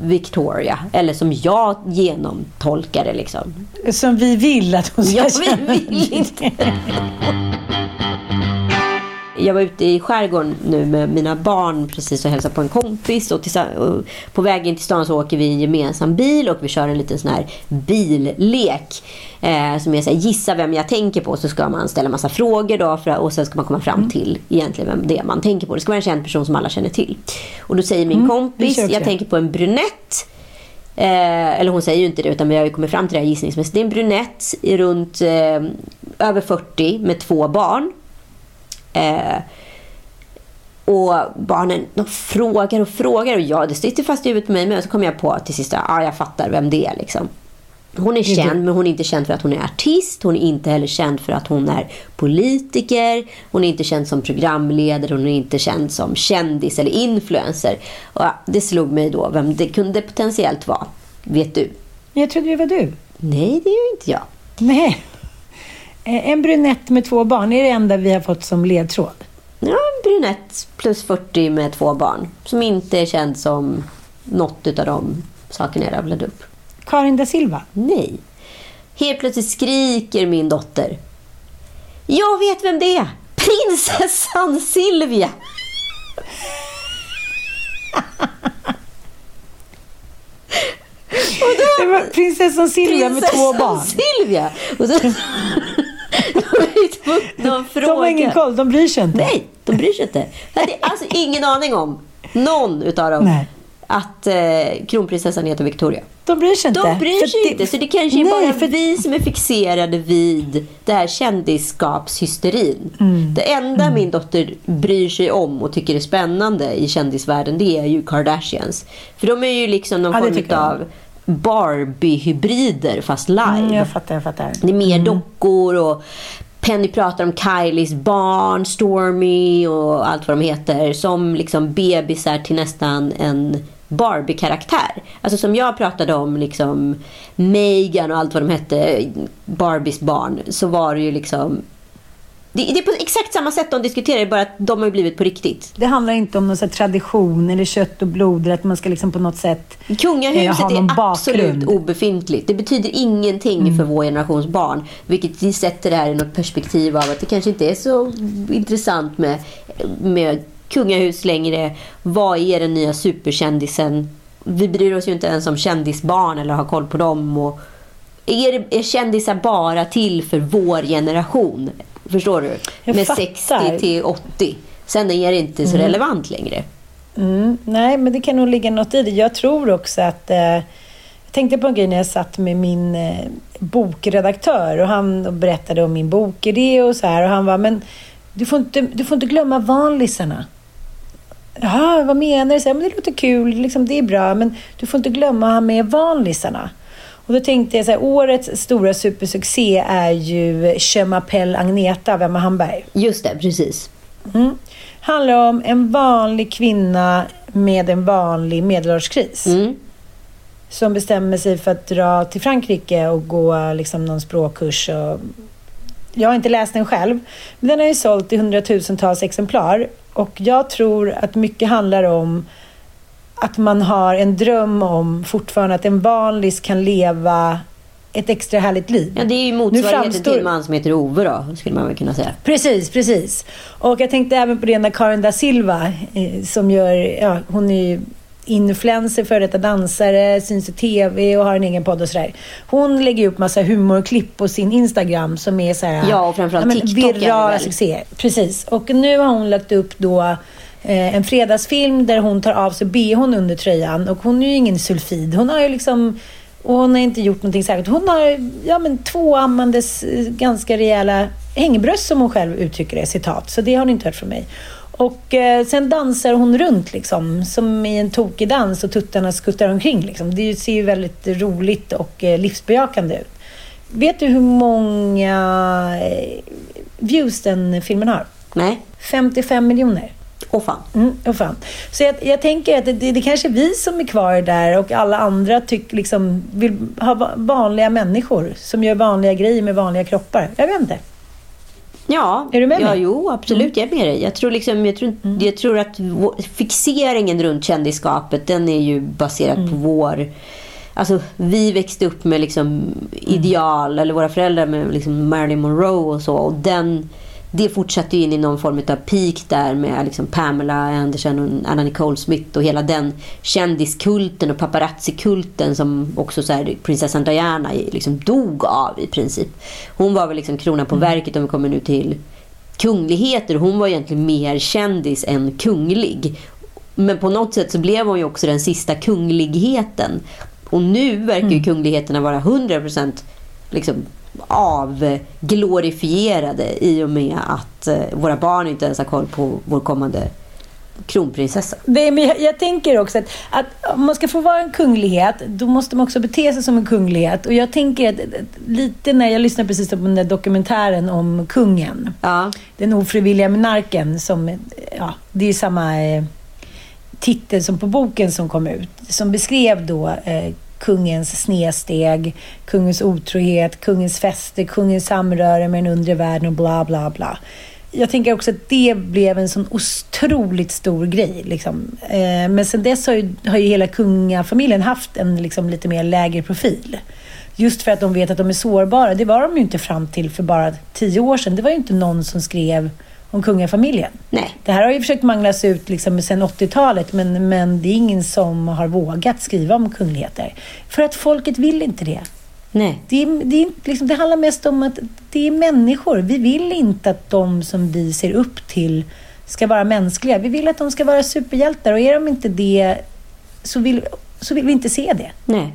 Victoria. Eller som jag genomtolkar det. Liksom. Som vi vill att hon ska Jag känna. vill inte. *laughs* *laughs* Jag var ute i skärgården nu med mina barn precis och hälsade på en kompis. Och, och på vägen till stan så åker vi i en gemensam bil och vi kör en liten sån här billek. Eh, som är så här, gissa vem jag tänker på. Så ska man ställa massa frågor då för, och sen ska man komma fram till egentligen vem det är man tänker på. Det ska vara en känd person som alla känner till. Och då säger min vi kompis, jag tänker på en brunett. Eh, eller hon säger ju inte det, utan vi har ju kommit fram till det här gissningsmässigt. Det är en brunett i runt eh, över 40 med två barn. Eh, och barnen de frågar och frågar och ja, det sitter fast i huvudet på mig men så kommer jag på till sist att ah, jag fattar vem det är. Liksom. Hon är är känd, men hon är inte känd för att hon är artist. Hon är inte heller känd för att hon är politiker. Hon är inte känd som programledare. Hon är inte känd som kändis eller influencer. Och ja, det slog mig då vem det kunde potentiellt vara. Vet du? Jag trodde det var du. Nej, det är ju inte jag. Nej. Eh, En brunett med två barn är det enda vi har fått som ledtråd. Ja, en brunett plus 40 med två barn. Som inte är känd som något av de sakerna jag rabblade upp. Karin da Silva. Nej. Helt plötsligt skriker min dotter. Jag vet vem det är! Prinsessan Silvia! Det var prinsessan Silvia med två Prinsessan barn. Silvia! Och så... de att De har ingen koll, de bryr sig inte. Nej, de bryr sig inte. Jag hade alltså ingen aning om, någon utav dem, Nej. att eh, kronprinsessan heter Victoria. De bryr sig inte. De bryr För sig det- inte. Så det kanske är Nej, bara för- vi som är fixerade vid det här kändisskapshysterin. Mm. Det enda min dotter bryr sig om och tycker är spännande i kändisvärlden det är ju Kardashians. För de är ju liksom någon Ja, form av Barbie-hybrider fast live. Mm, jag fattar, jag fattar. Det är mer dockor och Penny pratar om Kylies barn, Stormy och allt vad de heter. Som liksom bebisar till nästan en Barbie-karaktär. Alltså som jag pratade om liksom Megan och allt vad de hette, Barbies barn. Så var det ju liksom... Det, det är på exakt samma sätt de diskuterar, bara att de har blivit på riktigt. Det handlar inte om någon så tradition eller kött och blod att man ska liksom på något sätt Kungahuset eh, är absolut bakgrund. Mm. obefintligt. Det betyder ingenting för vår generations barn. Vilket sätter det här i något perspektiv av att det kanske inte är så intressant med, med kungahus längre. Vad är den nya superkändisen? Vi bryr oss ju inte ens om kändisbarn eller har koll på dem. Och är, är kändisar bara till för vår generation? Förstår du? Jag Med fattar. 60 till 80. Sen är det inte så relevant längre. Mm, nej, men det kan nog ligga något i det. Jag tror också att... Eh, jag tänkte på en grej när jag satt med min eh, bokredaktör och han berättade om min bokidé och så här. Och han var men du får inte, du får inte glömma vanlisarna. Jaha, vad menar du? Så här, men det låter kul, liksom, det är bra, men du får inte glömma med vanlisarna. Och då tänkte jag så här, årets stora supersuccé är ju Je m'appelle Agneta av Emma Hamberg. Just det, precis. Mm. Handlar om en vanlig kvinna med en vanlig medelårskris. Mm. Som bestämmer sig för att dra till Frankrike och gå liksom, någon språkkurs. Och... Jag har inte läst den själv, men den har ju sålt i hundratusentals exemplar. Och jag tror att mycket handlar om att man har en dröm om fortfarande att en vanlis kan leva ett extra härligt liv. Ja, det är ju motsvarigheten framstår- till man som heter Ove då, skulle man väl kunna säga. Precis, precis. Och jag tänkte även på det när Karin da Silva, eh, som gör, ja, hon är ju influencer, före detta dansare, syns i TV och har en egen podd och sådär. Hon lägger upp massa humorklipp på sin Instagram som är så här... Ja, och framförallt men TikTok Virala väl? succéer. Precis. Och nu har hon lagt upp då eh, en fredagsfilm där hon tar av sig bhn under tröjan. Och hon är ju ingen sulfid. Hon har ju liksom... Och hon har inte gjort någonting särskilt. Hon har ja, men två ammandes eh, ganska rejäla hängbröst som hon själv uttrycker det, citat. Så det har ni inte hört från mig. Och eh, sen dansar hon runt liksom, som i en tokig dans och tuttarna skuttar omkring. Liksom. Det ser ju väldigt roligt och eh, livsbejakande ut. Vet du hur många eh, views den filmen har? Nej, 55 miljoner. Åh fan. Mm, oh fan. Så jag, jag tänker att det, det, det kanske är vi som är kvar där och alla andra tyck, liksom, vill ha va- vanliga människor som gör vanliga grejer med vanliga kroppar. Jag vet inte. Ja, Är du med ja, mig? jo, absolut. Jag är med dig. Jag tror, liksom, jag, tror, jag tror att vår, fixeringen runt kändisskapet, den är ju baserad på vår... Alltså, vi växte upp med liksom ideal, eller våra föräldrar med liksom Marilyn Monroe och så. Och den, det fortsatte in i någon form av peak där med liksom Pamela Anderson och Anna Nicole Smith och hela den kändiskulten och paparazzi-kulten som också så här, prinsessan Diana liksom dog av i princip. Hon var väl liksom kronan på verket om vi kommer nu till kungligheter. Hon var egentligen mer kändis än kunglig. Men på något sätt så blev hon ju också den sista kungligheten. Och nu verkar ju kungligheterna vara 100% liksom avglorifierade i och med att eh, våra barn inte ens har koll på vår kommande kronprinsessa. Det, men jag, jag tänker också att, att om man ska få vara en kunglighet, då måste man också bete sig som en kunglighet. Och jag tänker att, lite när jag lyssnade precis på den där dokumentären om kungen. Ja, Den ofrivilliga monarken som, ja, det är samma eh, titel som på boken som kom ut. Som beskrev då eh, kungens snedsteg, kungens otrohet, kungens fester, kungens samröre med den undre världen och bla bla bla. Jag tänker också att det blev en sån otroligt stor grej. Liksom. Eh, men sen dess har ju, har ju hela kungafamiljen haft en liksom, lite mer lägre profil. Just för att de vet att de är sårbara. Det var de ju inte fram till för bara tio år sedan. Det var ju inte någon som skrev om kungafamiljen. nej. Det här har ju försökt manglas ut liksom sedan 80-talet men, men det är ingen som har vågat skriva om kungligheter. För att folket vill inte det. nej. Det, det, liksom, det handlar mest om att det är människor. Vi vill inte att de som vi ser upp till ska vara mänskliga. Vi vill att de ska vara superhjältar och är de inte det så vill, så vill vi inte se det. nej.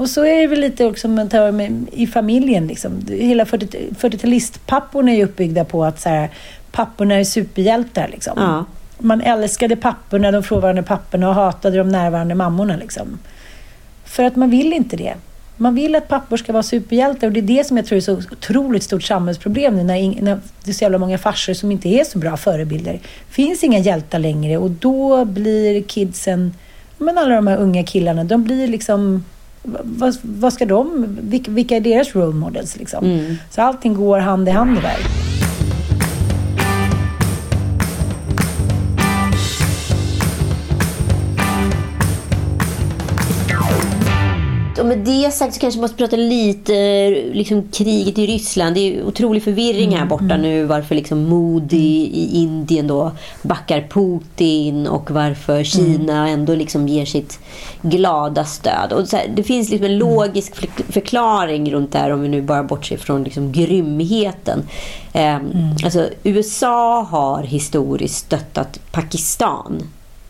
Och så är det väl lite också man tar med, i familjen. Liksom. Hela 40 40-talistpapporna är ju uppbyggda på att så här, papporna är superhjältar. Liksom. Ja. Man älskade papporna, de frånvarande papporna och hatade de närvarande mammorna. Liksom. För att man vill inte det. Man vill att pappor ska vara superhjältar och det är det som jag tror är så otroligt stort samhällsproblem nu när, när det är så jävla många farsor som inte är så bra förebilder. Det finns inga hjältar längre och då blir kidsen, men alla de här unga killarna, de blir liksom vad, vad ska de, vilka, vilka är deras role models liksom? Mm. Så allting går hand i hand där. Och med det sagt så kanske man måste prata lite liksom kriget i Ryssland. Det är otrolig förvirring här borta mm. nu. Varför liksom Modi i Indien då backar Putin och varför Kina mm. ändå liksom ger sitt glada stöd. Och här, det finns liksom en mm. logisk förklaring runt det här om vi nu bara bortser från liksom grymheten. Eh, mm. alltså, USA har historiskt stöttat Pakistan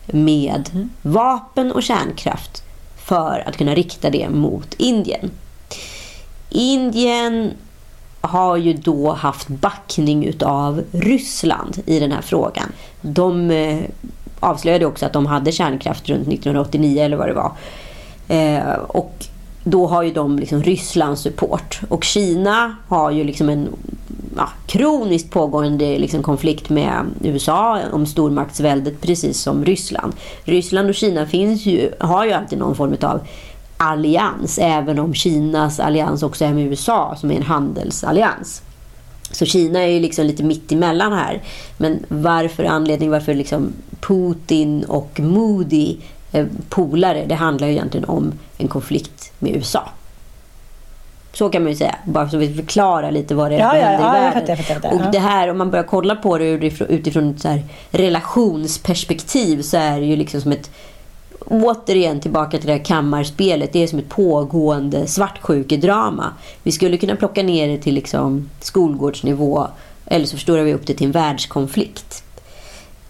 med mm. vapen och kärnkraft för att kunna rikta det mot Indien. Indien har ju då haft backning av Ryssland i den här frågan. De eh, avslöjade också att de hade kärnkraft runt 1989 eller vad det var. Eh, och då har ju de liksom Rysslands support. Och Kina har ju liksom en ja, kroniskt pågående liksom konflikt med USA om stormaktsväldet precis som Ryssland. Ryssland och Kina finns ju, har ju alltid någon form av allians även om Kinas allians också är med USA som är en handelsallians. Så Kina är ju liksom lite mitt emellan här. Men varför anledning varför liksom Putin och Moody polare, det handlar ju egentligen om en konflikt med USA. Så kan man ju säga. Bara så vi förklarar lite vad det är ja, som ja, händer ja, i världen. Jag fattar, jag fattar, och det här, om man börjar kolla på det utifrån, ett så här relationsperspektiv så är det ju liksom som ett återigen tillbaka till det här kammarspelet. Det är som ett pågående svartsjukedrama. Vi skulle kunna plocka ner det till liksom skolgårdsnivå eller så förstorar vi upp det till en världskonflikt.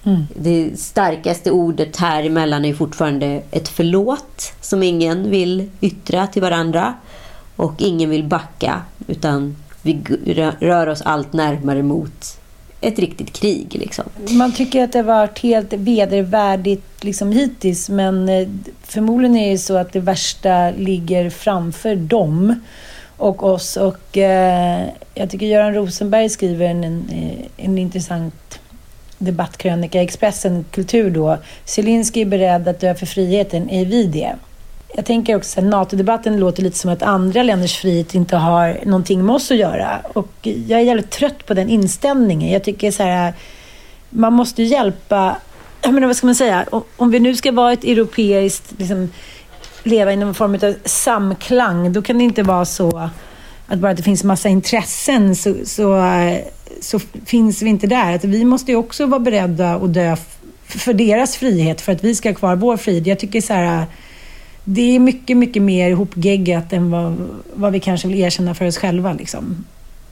Mm. Det starkaste ordet här emellan är fortfarande ett förlåt som ingen vill yttra till varandra. Och ingen vill backa utan vi rör oss allt närmare mot ett riktigt krig. Liksom. Man tycker att det har varit helt vedervärdigt liksom, hittills men eh, förmodligen är det så att det värsta ligger framför dem och oss. Och, eh, jag tycker Göran Rosenberg skriver en, en, eh, en intressant debattkrönika i Expressen Kultur då. Zelensky är beredd att dö för friheten. Är vi det? Jag tänker också att NATO-debatten låter lite som att andra länders frihet inte har någonting med oss att göra. Och jag är jävligt trött på den inställningen. Jag tycker så här, man måste hjälpa, *clears throat* jag menar vad ska man säga, om vi nu ska vara ett europeiskt, liksom, leva i någon form av samklang, då kan det inte vara så att bara att det finns massa intressen så, så, så finns vi inte där. Att vi måste ju också vara beredda att dö för deras frihet för att vi ska ha kvar vår frihet. Jag tycker så här, det är mycket, mycket mer ihopgeggat än vad, vad vi kanske vill erkänna för oss själva. Liksom.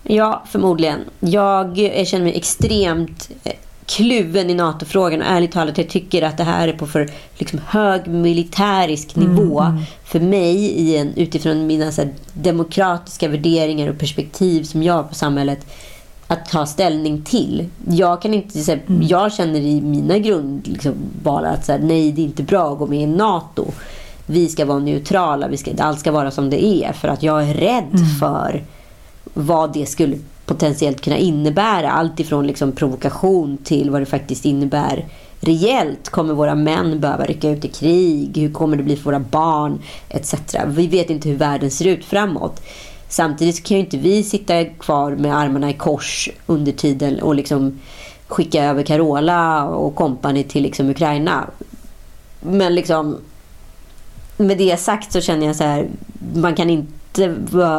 Ja, förmodligen. Jag känner mig extremt eh, kluven i NATO-frågan. Ärligt talat, jag tycker att det här är på för liksom, hög militärisk mm, nivå mm. för mig i en, utifrån mina här, demokratiska värderingar och perspektiv som jag har på samhället att ta ställning till. Jag kan inte så här, mm. jag känner i mina grundval liksom, att så här, nej, det är inte bra att gå med i NATO vi ska vara neutrala, vi ska, allt ska vara som det är. För att jag är rädd mm. för vad det skulle potentiellt kunna innebära. Allt ifrån liksom provokation till vad det faktiskt innebär reellt. Kommer våra män behöva rycka ut i krig? Hur kommer det bli för våra barn? Etc. Vi vet inte hur världen ser ut framåt. Samtidigt kan ju inte vi sitta kvar med armarna i kors under tiden och liksom skicka över Carola och kompani till liksom Ukraina. Men liksom med det sagt så känner jag så här, man kan inte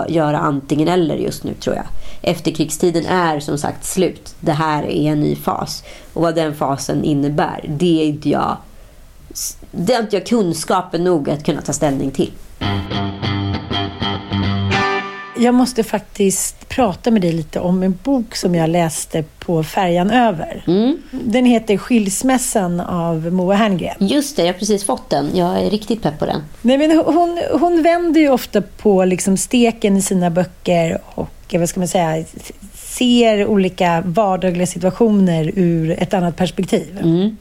göra antingen eller just nu tror jag. Efterkrigstiden är som sagt slut. Det här är en ny fas. Och vad den fasen innebär, det är inte jag, det har inte jag kunskapen nog att kunna ta ställning till jag måste faktiskt prata med dig lite om en bok som jag läste på färjan över. Mm. Den heter Skilsmässan av Moa Herngren. Just det, jag har precis fått den. Jag är riktigt pepp på den. Nej, men hon, hon vänder ju ofta på liksom steken i sina böcker och vad ska man säga, ser olika vardagliga situationer ur ett annat perspektiv. Mm.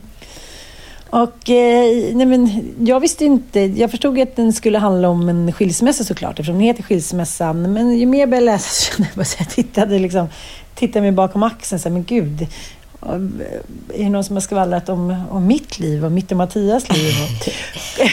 Och, eh, nej men, jag visste inte, jag förstod att den skulle handla om en skilsmässa såklart, eftersom den heter Skilsmässan. Men ju mer jag började läsa så kände jag att jag tittade, liksom, tittade mig bakom axeln. Så här, men gud, är det någon som har skvallrat om, om mitt liv och mitt och Mattias liv? *laughs*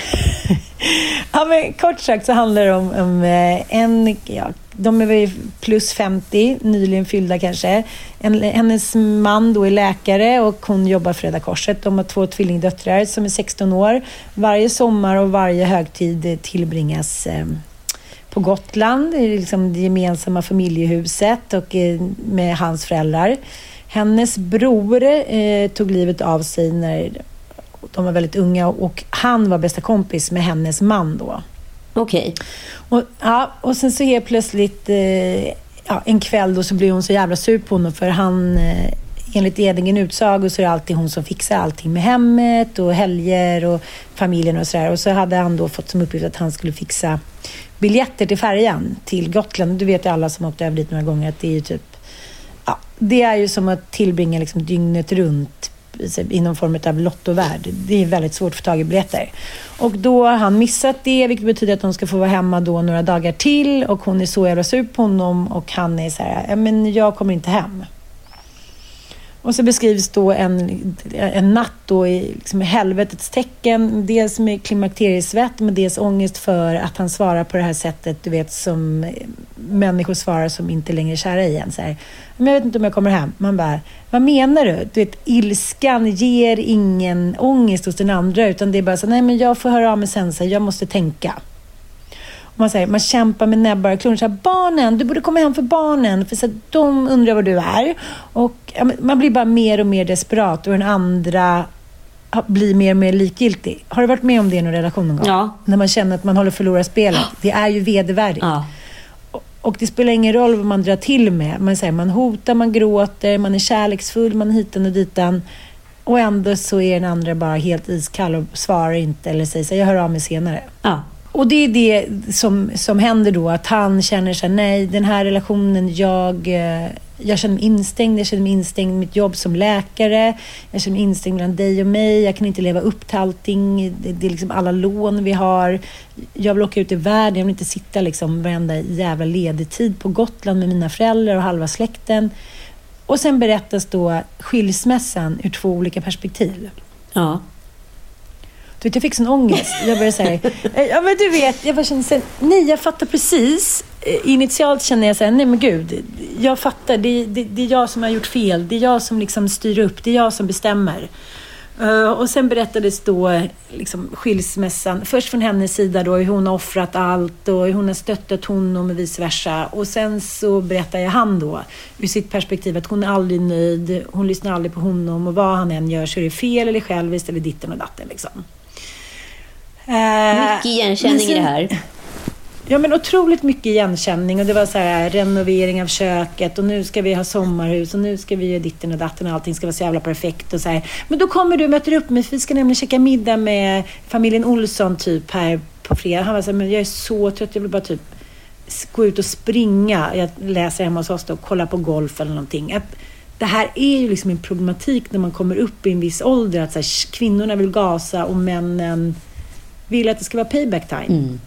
*laughs* ja, men kort sagt så handlar det om, om eh, en, ja, de är väl plus 50, nyligen fyllda kanske. En, hennes man då är läkare och hon jobbar för Röda Korset. De har två tvillingdöttrar som är 16 år. Varje sommar och varje högtid tillbringas eh, på Gotland, i liksom det gemensamma familjehuset och eh, med hans föräldrar. Hennes bror eh, tog livet av sig när de var väldigt unga och han var bästa kompis med hennes man då. Okej. Och, ja, och sen så helt plötsligt eh, ja, en kväll då så blir hon så jävla sur på honom för han eh, enligt egen utsago så är det alltid hon som fixar allting med hemmet och helger och familjen och sådär. Och så hade han då fått som uppgift att han skulle fixa biljetter till färjan till Gotland. Du vet ju alla som åkt över dit några gånger att det är ju typ Ja, det är ju som att tillbringa liksom dygnet runt i någon form av lottovärld. Det är väldigt svårt att få tag i biljetter. Och då har han missat det, vilket betyder att de ska få vara hemma då några dagar till och hon är så jävla sur på honom och han är så här, ja men jag kommer inte hem. Och så beskrivs då en, en natt då i liksom helvetets tecken. Dels med klimakteriesvett, men dels ångest för att han svarar på det här sättet, du vet, som människor svarar som inte längre är kära igen. Så här, men jag vet inte om jag kommer hem. Man bara, vad menar du? Du vet, ilskan ger ingen ångest hos den andra, utan det är bara så, nej men jag får höra av mig sen, så här, jag måste tänka man, säger, man kämpar med näbbar och klor. barnen, du borde komma hem för barnen, för så de undrar var du är. Och, man blir bara mer och mer desperat och den andra blir mer och mer likgiltig. Har du varit med om det i någon relation någon gång? Ja. När man känner att man håller förlora spelet. Det är ju vedervärdigt. Ja. Och det spelar ingen roll vad man drar till med. Man, säger, man hotar, man gråter, man är kärleksfull, man hitan och ditan. Och ändå så är den andra bara helt iskall och svarar inte eller säger så jag hör av mig senare. Ja. Och det är det som, som händer då, att han känner sig nej, den här relationen, jag, eh, jag känner mig instängd, jag känner mig instängd i mitt jobb som läkare, jag känner mig instängd mellan dig och mig, jag kan inte leva upp till allting, det, det är liksom alla lån vi har, jag vill åka ut i världen, jag vill inte sitta liksom varenda jävla ledig tid på Gotland med mina föräldrar och halva släkten. Och sen berättas då skilsmässan ur två olika perspektiv. Ja. Vet, jag fick sån ångest. Jag började säga, eh, ja men du vet, jag bara kände så nej jag fattar precis. Eh, initialt kände jag så nej men gud, jag fattar, det, det, det, är jag som har gjort fel. Det är jag som liksom styr upp, det är jag som bestämmer. Eh, och sen berättades då liksom, skilsmässan, först från hennes sida då, hur hon har offrat allt och hur hon har stöttat honom och vice versa. Och sen så berättar jag han då, ur sitt perspektiv, att hon är aldrig nöjd, hon lyssnar aldrig på honom och vad han än gör så är det fel eller själviskt eller ditten och datten liksom. Eh, mycket igenkänning i det här. Ja, men otroligt mycket igenkänning. Och det var så här, renovering av köket och nu ska vi ha sommarhus och nu ska vi göra ditten och datten och allting ska vara så jävla perfekt. Och så här. Men då kommer du och möter upp mig för vi ska nämligen käka middag med familjen Olsson typ här på fredag. Han var så här, men jag är så trött, jag vill bara typ gå ut och springa. Jag läser hemma hos oss och kolla på golf eller någonting. Att det här är ju liksom en problematik när man kommer upp i en viss ålder. Att så här, kvinnorna vill gasa och männen vill att det ska vara payback time. Mm.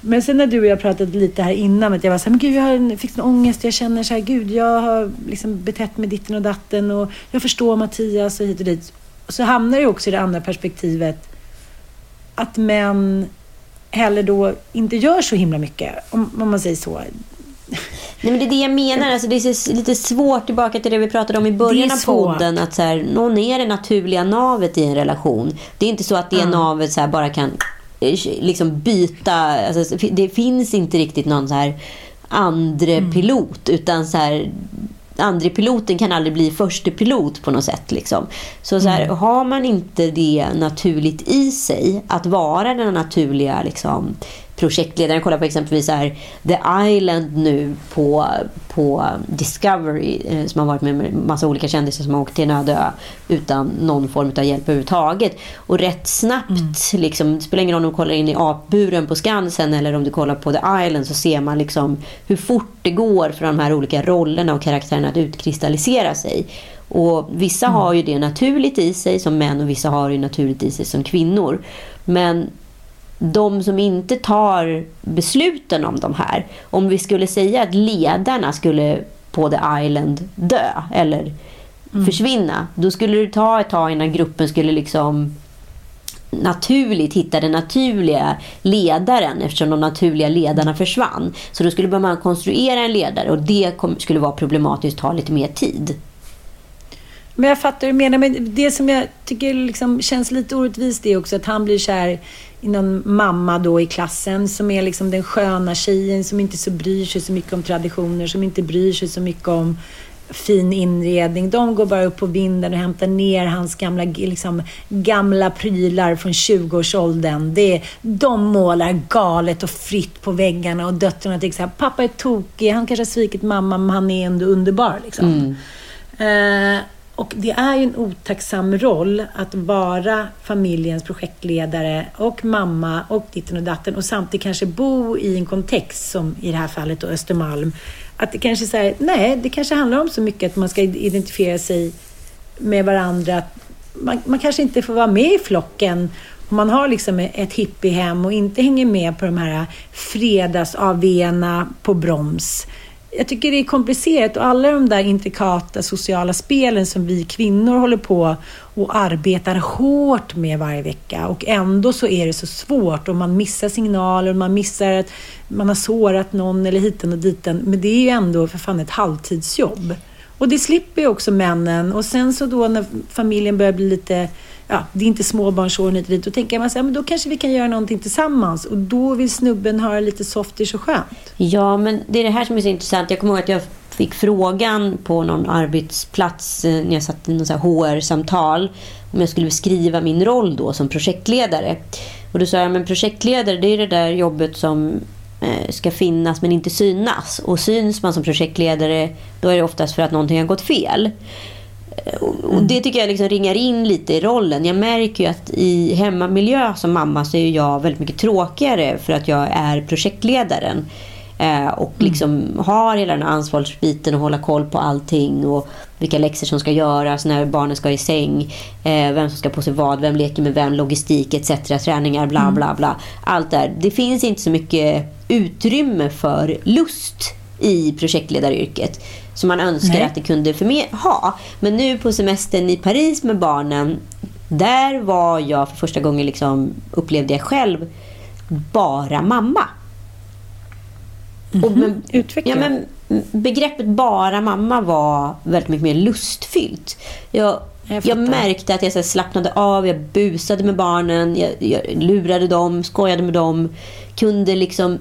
Men sen när du och jag pratade lite här innan, att jag var så här, men gud, jag fick en ångest. Jag känner så här, gud, jag har liksom betett mig ditten och datten och jag förstår Mattias och hit och dit. Så hamnar det också i det andra perspektivet att män heller då inte gör så himla mycket, om, om man säger så. Nej, men det är det jag menar. Alltså, det är lite svårt tillbaka till det vi pratade om i början av podden. Att så här, någon är det naturliga navet i en relation. Det är inte så att det mm. navet så bara kan eh, liksom byta. Alltså, det finns inte riktigt någon så här andre mm. pilot. Utan så här, andre piloten kan aldrig bli första pilot på något sätt. Liksom. Så, så här, mm. har man inte det naturligt i sig, att vara den naturliga liksom, projektledaren. Kollar på exempelvis här, The Island nu på, på Discovery eh, som har varit med massa olika kändisar som har åkt till en öde ö utan någon form av hjälp överhuvudtaget. Och rätt snabbt, mm. liksom, det spelar ingen roll om du kollar in i apburen på Skansen eller om du kollar på The Island så ser man liksom hur fort det går för de här olika rollerna och karaktärerna att utkristallisera sig. Och vissa mm. har ju det naturligt i sig som män och vissa har det naturligt i sig som kvinnor. Men de som inte tar besluten om de här. Om vi skulle säga att ledarna skulle på The Island dö eller mm. försvinna. Då skulle det ta ett tag innan gruppen skulle liksom naturligt hitta den naturliga ledaren eftersom de naturliga ledarna försvann. Så då skulle man konstruera en ledare och det skulle vara problematiskt ta lite mer tid. Men jag fattar hur du menar. Men det som jag tycker liksom känns lite orättvist är också att han blir kär någon mamma då i klassen som är liksom den sköna tjejen som inte så bryr sig så mycket om traditioner, som inte bryr sig så mycket om fin inredning. De går bara upp på vinden och hämtar ner hans gamla, liksom, gamla prylar från 20-årsåldern. Det de målar galet och fritt på väggarna och döttrarna tycker så här, pappa är tokig, han kanske har svikit mamma, men han är ändå underbar. Liksom. Mm. Eh, och det är ju en otacksam roll att vara familjens projektledare och mamma och ditten och datten och samtidigt kanske bo i en kontext som i det här fallet då Östermalm. Att det kanske säger nej, det kanske handlar om så mycket att man ska identifiera sig med varandra. Man, man kanske inte får vara med i flocken om man har liksom ett hippiehem och inte hänger med på de här fredags på broms jag tycker det är komplicerat och alla de där intrikata sociala spelen som vi kvinnor håller på och arbetar hårt med varje vecka och ändå så är det så svårt och man missar signaler och man missar att man har sårat någon eller hiten och diten. Men det är ju ändå för fan ett halvtidsjobb. Och det slipper ju också männen och sen så då när familjen börjar bli lite ja, det är inte småbarnsåren hit och dit. Då tänker man så här, men då kanske vi kan göra någonting tillsammans. Och då vill snubben ha lite softish och skönt. Ja, men det är det här som är så intressant. Jag kommer ihåg att jag fick frågan på någon arbetsplats eh, när jag satt i något HR-samtal om jag skulle beskriva min roll då som projektledare. Och då sa jag, men projektledare det är det där jobbet som eh, ska finnas men inte synas. Och syns man som projektledare då är det oftast för att någonting har gått fel. Och det tycker jag liksom ringar in lite i rollen. Jag märker ju att i hemmamiljö som mamma så är jag väldigt mycket tråkigare för att jag är projektledaren. Eh, och mm. liksom mm. har hela den ansvarsbiten och hålla koll på allting och vilka läxor som ska göras, när barnen ska i säng, eh, vem som ska på sig vad, vem leker med vem, logistik etc. Träningar, bla mm. bla bla. Allt där. Det finns inte så mycket utrymme för lust i projektledaryrket som man önskar Nej. att det kunde ha. Men nu på semestern i Paris med barnen, där var jag för första gången liksom upplevde jag själv bara mamma. Mm -hmm. men, Utveckla. Ja, men, begreppet bara mamma var väldigt mycket mer lustfyllt. Jag, jag, jag märkte att jag så slappnade av, jag busade med barnen, jag, jag lurade dem, skojade med dem. Kunde liksom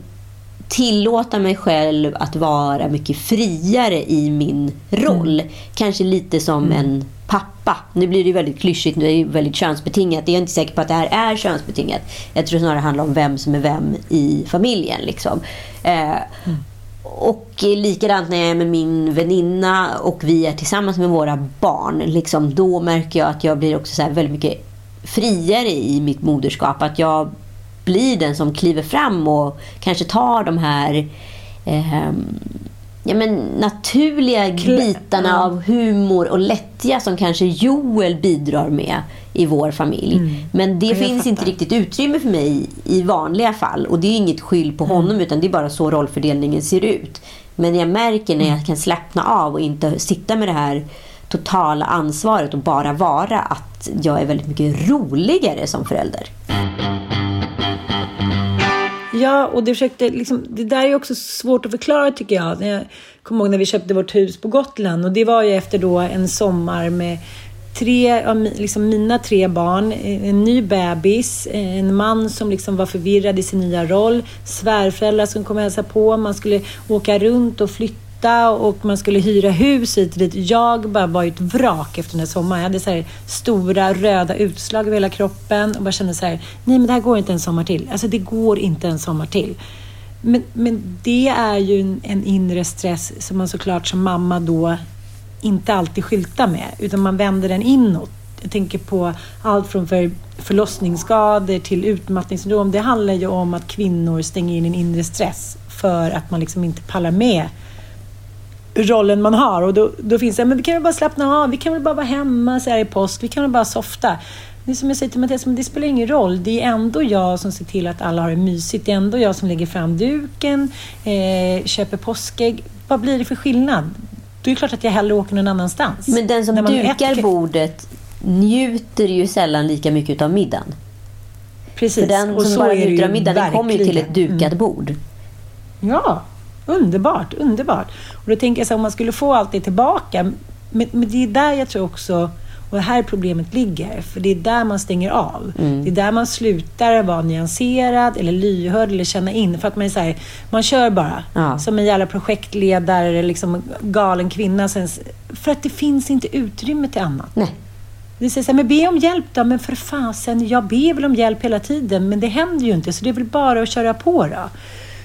tillåta mig själv att vara mycket friare i min roll. Mm. Kanske lite som mm. en pappa. Nu blir det väldigt klyschigt, det är väldigt könsbetingat. Jag är inte säker på att det här är könsbetingat. Jag tror snarare det handlar om vem som är vem i familjen. Liksom. Eh, mm. Och likadant när jag är med min väninna och vi är tillsammans med våra barn. Liksom, då märker jag att jag blir också så väldigt mycket friare i mitt moderskap. Att jag blir den som kliver fram och kanske tar de här eh, ja, men naturliga bitarna av humor och lättja som kanske Joel bidrar med i vår familj. Mm. Men det jag finns fattar. inte riktigt utrymme för mig i vanliga fall. Och det är inget skyll på mm. honom utan det är bara så rollfördelningen ser ut. Men jag märker när jag mm. kan slappna av och inte sitta med det här totala ansvaret och bara vara att jag är väldigt mycket roligare som förälder. Ja, och det, försökte, liksom, det där är också svårt att förklara tycker jag. Jag kommer ihåg när vi köpte vårt hus på Gotland och det var ju efter då en sommar med tre, liksom mina tre barn, eh, en ny bebis, eh, en man som liksom var förvirrad i sin nya roll, svärföräldrar som kom och hälsade på, man skulle åka runt och flytta flytta och man skulle hyra hus hit och dit. Jag bara var ett vrak efter den här sommaren. Jag hade så stora röda utslag över hela kroppen och bara kände så här, nej men det här går inte en sommar till. Alltså det går inte en sommar till. Men, men det är ju en, en inre stress som man såklart som mamma då inte alltid skyltar med, utan man vänder den inåt. Jag tänker på allt från för förlossningsskador till utmattningssyndrom. Det handlar ju om att kvinnor stänger in en inre stress för att man liksom inte pallar med rollen man har. Och då, då finns det, men vi kan väl bara slappna av, vi kan väl bara vara hemma så här i påsk, vi kan väl bara softa. Det är som jag säger till Mattias, men det spelar ingen roll. Det är ändå jag som ser till att alla har det mysigt. Det är ändå jag som lägger fram duken, eh, köper påskägg. Vad blir det för skillnad? Då är det klart att jag hellre åker någon annanstans. Men den som dukar äter... bordet njuter ju sällan lika mycket av middagen. Precis. För den som bara njuter av middagen, den kommer ju till ett dukat mm. bord. Ja, Underbart, underbart. Och då tänker jag så här, om man skulle få allt det tillbaka. Men, men det är där jag tror också, Och här problemet ligger, för det är där man stänger av. Mm. Det är där man slutar vara nyanserad eller lyhörd eller känna in. För att man är så här, man kör bara. Ja. Som en jävla projektledare eller liksom galen kvinna. För att det finns inte utrymme till annat. Nej. Det säger så här, men be om hjälp då. Men för fasen, jag ber väl om hjälp hela tiden. Men det händer ju inte, så det är väl bara att köra på då.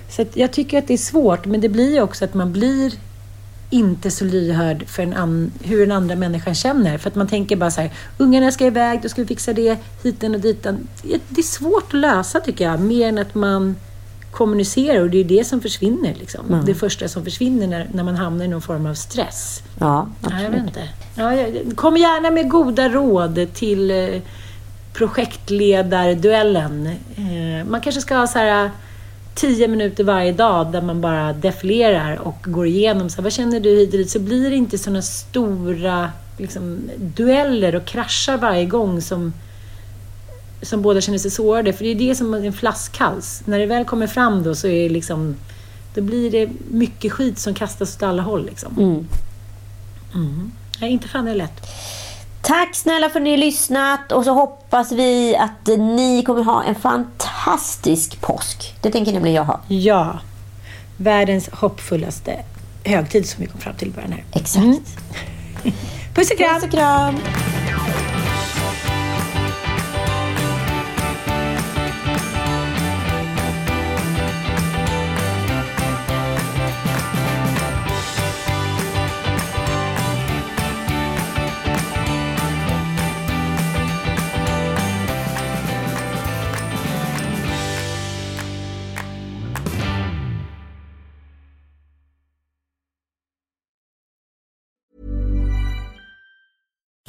Så jag tycker att det är svårt, men det blir också att man blir inte så lyhörd för en an, hur den andra människan känner. För att man tänker bara så här, ungarna ska iväg, då ska vi fixa det, hiten och ditan. Det är svårt att lösa tycker jag, mer än att man kommunicerar och det är det som försvinner. Liksom. Mm. Det första som försvinner när, när man hamnar i någon form av stress. Ja, absolut. jag vet inte. Ja, kom gärna med goda råd till eh, projektledarduellen. Eh, man kanske ska ha så här tio minuter varje dag där man bara defilerar och går igenom så här, vad känner du hit och dit så blir det inte sådana stora liksom, dueller och kraschar varje gång som, som båda känner sig sårade. För det är det som är en flaskhals. När det väl kommer fram då så är liksom, då blir det mycket skit som kastas åt alla håll. Liksom. Mm. Mm. Nej, inte fan är det lätt. Tack snälla för att ni har lyssnat och så hoppas vi att ni kommer ha en fantastisk påsk. Det tänker nämligen jag ha. Ja. Världens hoppfullaste högtid som vi kom fram till i början här. Exakt. Mm. Puss och kram! Puss och kram!